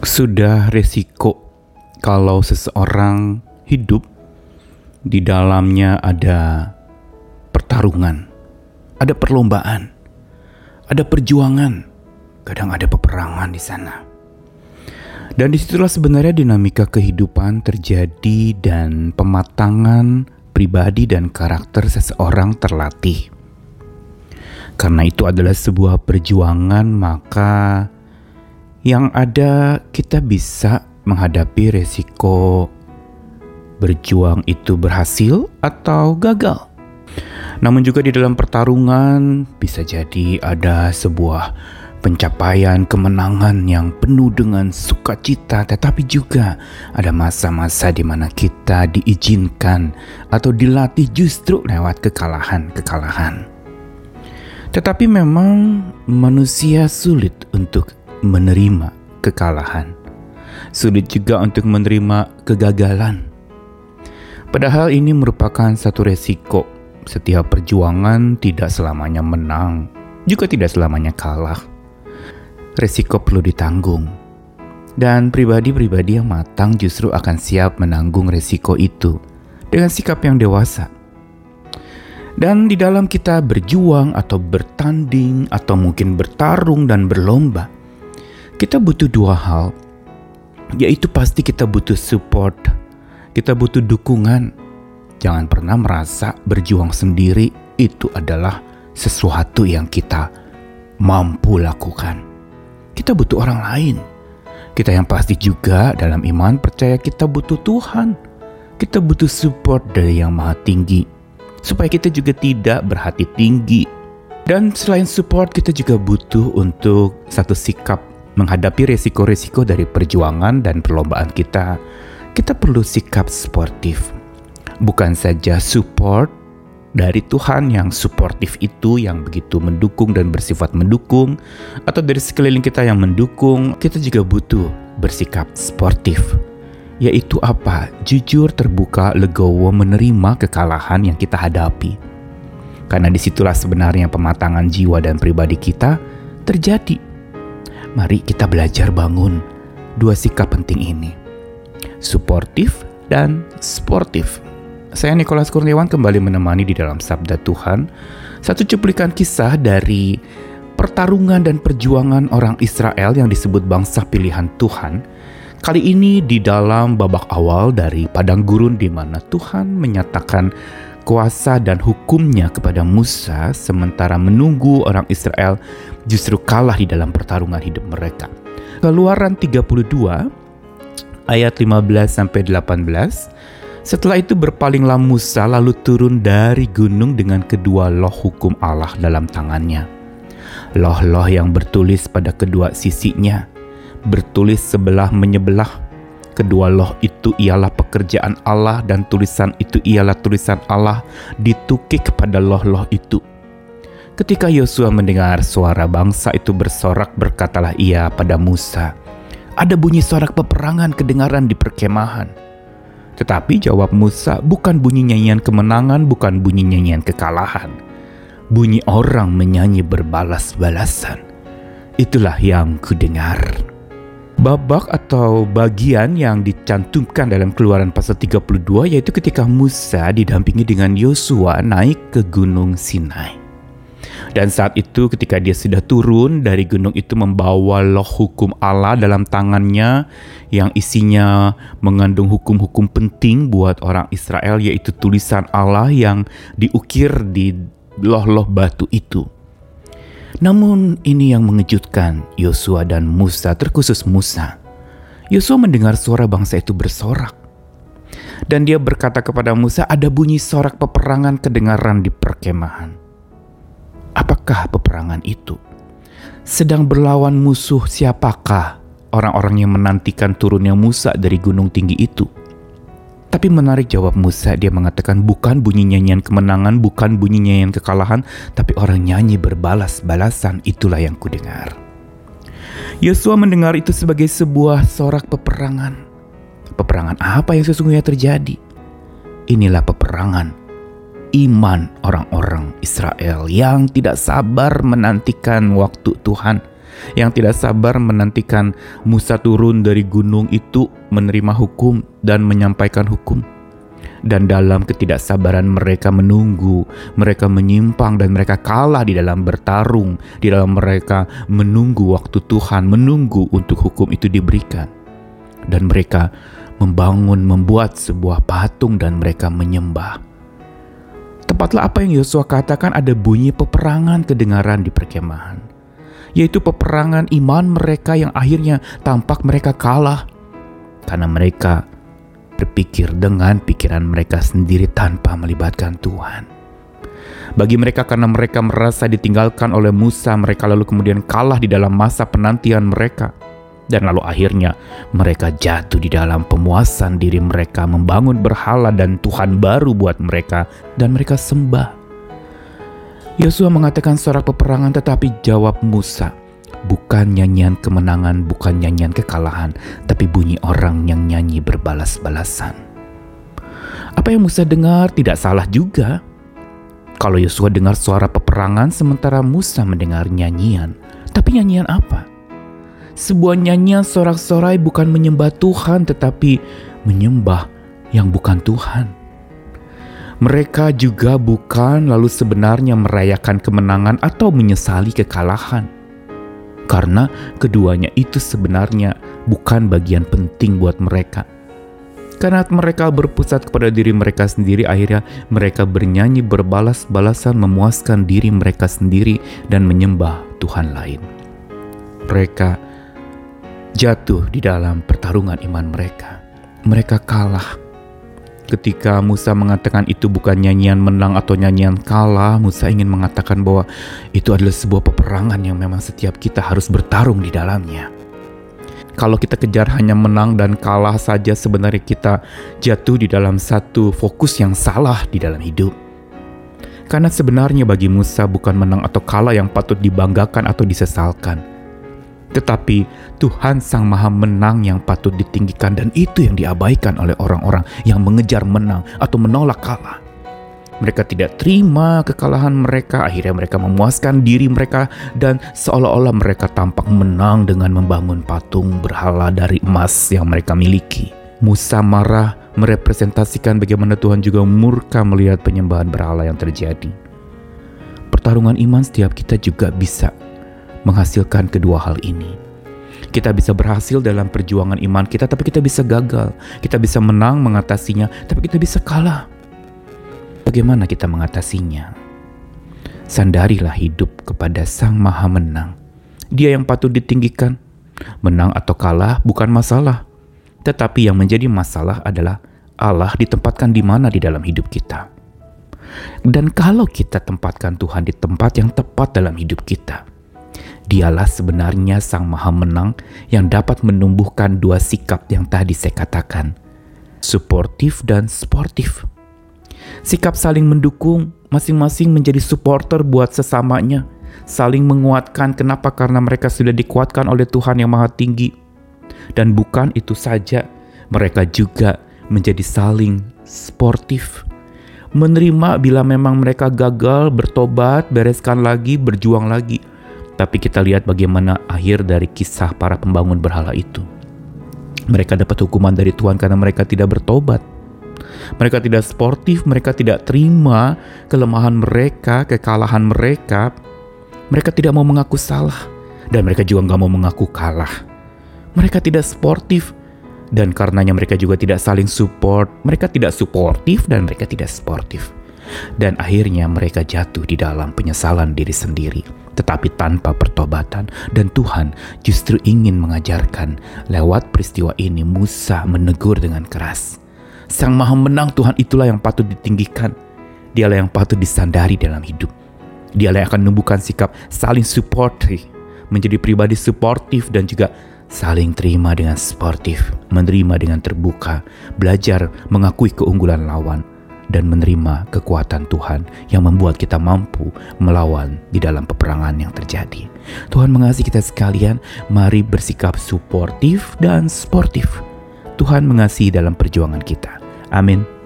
Sudah resiko kalau seseorang hidup di dalamnya ada pertarungan, ada perlombaan, ada perjuangan, kadang ada peperangan di sana. Dan di situlah sebenarnya dinamika kehidupan terjadi dan pematangan pribadi dan karakter seseorang terlatih. Karena itu adalah sebuah perjuangan, maka yang ada kita bisa menghadapi resiko berjuang itu berhasil atau gagal. Namun juga di dalam pertarungan bisa jadi ada sebuah pencapaian kemenangan yang penuh dengan sukacita, tetapi juga ada masa-masa di mana kita diizinkan atau dilatih justru lewat kekalahan-kekalahan. Tetapi memang manusia sulit untuk menerima kekalahan. Sulit juga untuk menerima kegagalan. Padahal ini merupakan satu resiko. Setiap perjuangan tidak selamanya menang, juga tidak selamanya kalah. Resiko perlu ditanggung. Dan pribadi-pribadi yang matang justru akan siap menanggung resiko itu dengan sikap yang dewasa. Dan di dalam kita berjuang atau bertanding atau mungkin bertarung dan berlomba, kita butuh dua hal, yaitu pasti kita butuh support, kita butuh dukungan. Jangan pernah merasa berjuang sendiri itu adalah sesuatu yang kita mampu lakukan. Kita butuh orang lain. Kita yang pasti juga dalam iman percaya kita butuh Tuhan. Kita butuh support dari Yang Maha Tinggi supaya kita juga tidak berhati tinggi. Dan selain support, kita juga butuh untuk satu sikap menghadapi resiko-resiko dari perjuangan dan perlombaan kita, kita perlu sikap sportif. Bukan saja support dari Tuhan yang suportif itu yang begitu mendukung dan bersifat mendukung atau dari sekeliling kita yang mendukung, kita juga butuh bersikap sportif. Yaitu apa? Jujur, terbuka, legowo menerima kekalahan yang kita hadapi. Karena di situlah sebenarnya pematangan jiwa dan pribadi kita terjadi mari kita belajar bangun dua sikap penting ini. Suportif dan sportif. Saya Nikolas Kurniawan kembali menemani di dalam Sabda Tuhan satu cuplikan kisah dari pertarungan dan perjuangan orang Israel yang disebut bangsa pilihan Tuhan. Kali ini di dalam babak awal dari padang gurun di mana Tuhan menyatakan kuasa dan hukumnya kepada Musa sementara menunggu orang Israel justru kalah di dalam pertarungan hidup mereka. Keluaran 32 ayat 15 sampai 18 setelah itu berpalinglah Musa lalu turun dari gunung dengan kedua loh hukum Allah dalam tangannya. Loh-loh yang bertulis pada kedua sisinya, bertulis sebelah menyebelah Kedua loh itu ialah pekerjaan Allah dan tulisan itu ialah tulisan Allah ditukik pada loh-loh itu. Ketika Yosua mendengar suara bangsa itu bersorak berkatalah ia pada Musa, ada bunyi sorak peperangan kedengaran di perkemahan. Tetapi jawab Musa, bukan bunyi nyanyian kemenangan, bukan bunyi nyanyian kekalahan. Bunyi orang menyanyi berbalas-balasan. Itulah yang kudengar. Babak atau bagian yang dicantumkan dalam keluaran pasal 32 yaitu ketika Musa didampingi dengan Yosua naik ke gunung Sinai. Dan saat itu ketika dia sudah turun dari gunung itu membawa loh hukum Allah dalam tangannya yang isinya mengandung hukum-hukum penting buat orang Israel yaitu tulisan Allah yang diukir di loh-loh batu itu. Namun ini yang mengejutkan Yosua dan Musa, terkhusus Musa. Yosua mendengar suara bangsa itu bersorak. Dan dia berkata kepada Musa, ada bunyi sorak peperangan kedengaran di perkemahan. Apakah peperangan itu? Sedang berlawan musuh siapakah orang-orang yang menantikan turunnya Musa dari gunung tinggi itu? Tapi menarik jawab Musa, dia mengatakan bukan bunyi nyanyian kemenangan, bukan bunyi nyanyian kekalahan, tapi orang nyanyi berbalas-balasan, itulah yang kudengar. Yosua mendengar itu sebagai sebuah sorak peperangan. Peperangan apa yang sesungguhnya terjadi? Inilah peperangan iman orang-orang Israel yang tidak sabar menantikan waktu Tuhan, yang tidak sabar menantikan Musa turun dari gunung itu menerima hukum dan menyampaikan hukum. Dan dalam ketidaksabaran mereka menunggu, mereka menyimpang dan mereka kalah di dalam bertarung, di dalam mereka menunggu waktu Tuhan, menunggu untuk hukum itu diberikan. Dan mereka membangun, membuat sebuah patung dan mereka menyembah. Tepatlah apa yang Yosua katakan ada bunyi peperangan kedengaran di perkemahan yaitu peperangan iman mereka yang akhirnya tampak mereka kalah karena mereka berpikir dengan pikiran mereka sendiri tanpa melibatkan Tuhan. Bagi mereka karena mereka merasa ditinggalkan oleh Musa, mereka lalu kemudian kalah di dalam masa penantian mereka. Dan lalu akhirnya mereka jatuh di dalam pemuasan diri mereka membangun berhala dan Tuhan baru buat mereka dan mereka sembah Yosua mengatakan sorak peperangan tetapi jawab Musa, bukan nyanyian kemenangan, bukan nyanyian kekalahan, tapi bunyi orang yang nyanyi berbalas-balasan. Apa yang Musa dengar tidak salah juga. Kalau Yosua dengar suara peperangan sementara Musa mendengar nyanyian, tapi nyanyian apa? Sebuah nyanyian sorak-sorai bukan menyembah Tuhan tetapi menyembah yang bukan Tuhan. Mereka juga bukan lalu sebenarnya merayakan kemenangan atau menyesali kekalahan. Karena keduanya itu sebenarnya bukan bagian penting buat mereka. Karena mereka berpusat kepada diri mereka sendiri, akhirnya mereka bernyanyi berbalas-balasan memuaskan diri mereka sendiri dan menyembah Tuhan lain. Mereka jatuh di dalam pertarungan iman mereka. Mereka kalah Ketika Musa mengatakan itu bukan nyanyian menang atau nyanyian kalah, Musa ingin mengatakan bahwa itu adalah sebuah peperangan yang memang setiap kita harus bertarung di dalamnya. Kalau kita kejar hanya menang dan kalah saja, sebenarnya kita jatuh di dalam satu fokus yang salah di dalam hidup. Karena sebenarnya bagi Musa bukan menang atau kalah yang patut dibanggakan atau disesalkan tetapi Tuhan Sang Maha Menang yang patut ditinggikan dan itu yang diabaikan oleh orang-orang yang mengejar menang atau menolak kalah. Mereka tidak terima kekalahan mereka, akhirnya mereka memuaskan diri mereka dan seolah-olah mereka tampak menang dengan membangun patung berhala dari emas yang mereka miliki. Musa marah merepresentasikan bagaimana Tuhan juga murka melihat penyembahan berhala yang terjadi. Pertarungan iman setiap kita juga bisa menghasilkan kedua hal ini. Kita bisa berhasil dalam perjuangan iman kita, tapi kita bisa gagal. Kita bisa menang mengatasinya, tapi kita bisa kalah. Bagaimana kita mengatasinya? Sandarilah hidup kepada Sang Maha Menang. Dia yang patut ditinggikan. Menang atau kalah bukan masalah, tetapi yang menjadi masalah adalah Allah ditempatkan di mana di dalam hidup kita. Dan kalau kita tempatkan Tuhan di tempat yang tepat dalam hidup kita, Dialah sebenarnya Sang Maha Menang yang dapat menumbuhkan dua sikap yang tadi saya katakan, suportif dan sportif. Sikap saling mendukung, masing-masing menjadi supporter buat sesamanya, saling menguatkan. Kenapa? Karena mereka sudah dikuatkan oleh Tuhan yang Maha Tinggi. Dan bukan itu saja, mereka juga menjadi saling sportif. Menerima bila memang mereka gagal, bertobat, bereskan lagi, berjuang lagi tapi kita lihat bagaimana akhir dari kisah para pembangun berhala itu. Mereka dapat hukuman dari Tuhan karena mereka tidak bertobat. Mereka tidak sportif, mereka tidak terima kelemahan mereka, kekalahan mereka. Mereka tidak mau mengaku salah, dan mereka juga nggak mau mengaku kalah. Mereka tidak sportif, dan karenanya mereka juga tidak saling support. Mereka tidak suportif, dan mereka tidak sportif. Dan akhirnya mereka jatuh di dalam penyesalan diri sendiri tetapi tanpa pertobatan. Dan Tuhan justru ingin mengajarkan lewat peristiwa ini Musa menegur dengan keras. Sang Maha Menang Tuhan itulah yang patut ditinggikan. Dialah yang patut disandari dalam hidup. Dialah yang akan menumbuhkan sikap saling supportif, menjadi pribadi suportif dan juga saling terima dengan sportif, menerima dengan terbuka, belajar mengakui keunggulan lawan, dan menerima kekuatan Tuhan yang membuat kita mampu melawan di dalam peperangan yang terjadi. Tuhan mengasihi kita sekalian, mari bersikap suportif dan sportif. Tuhan mengasihi dalam perjuangan kita. Amin.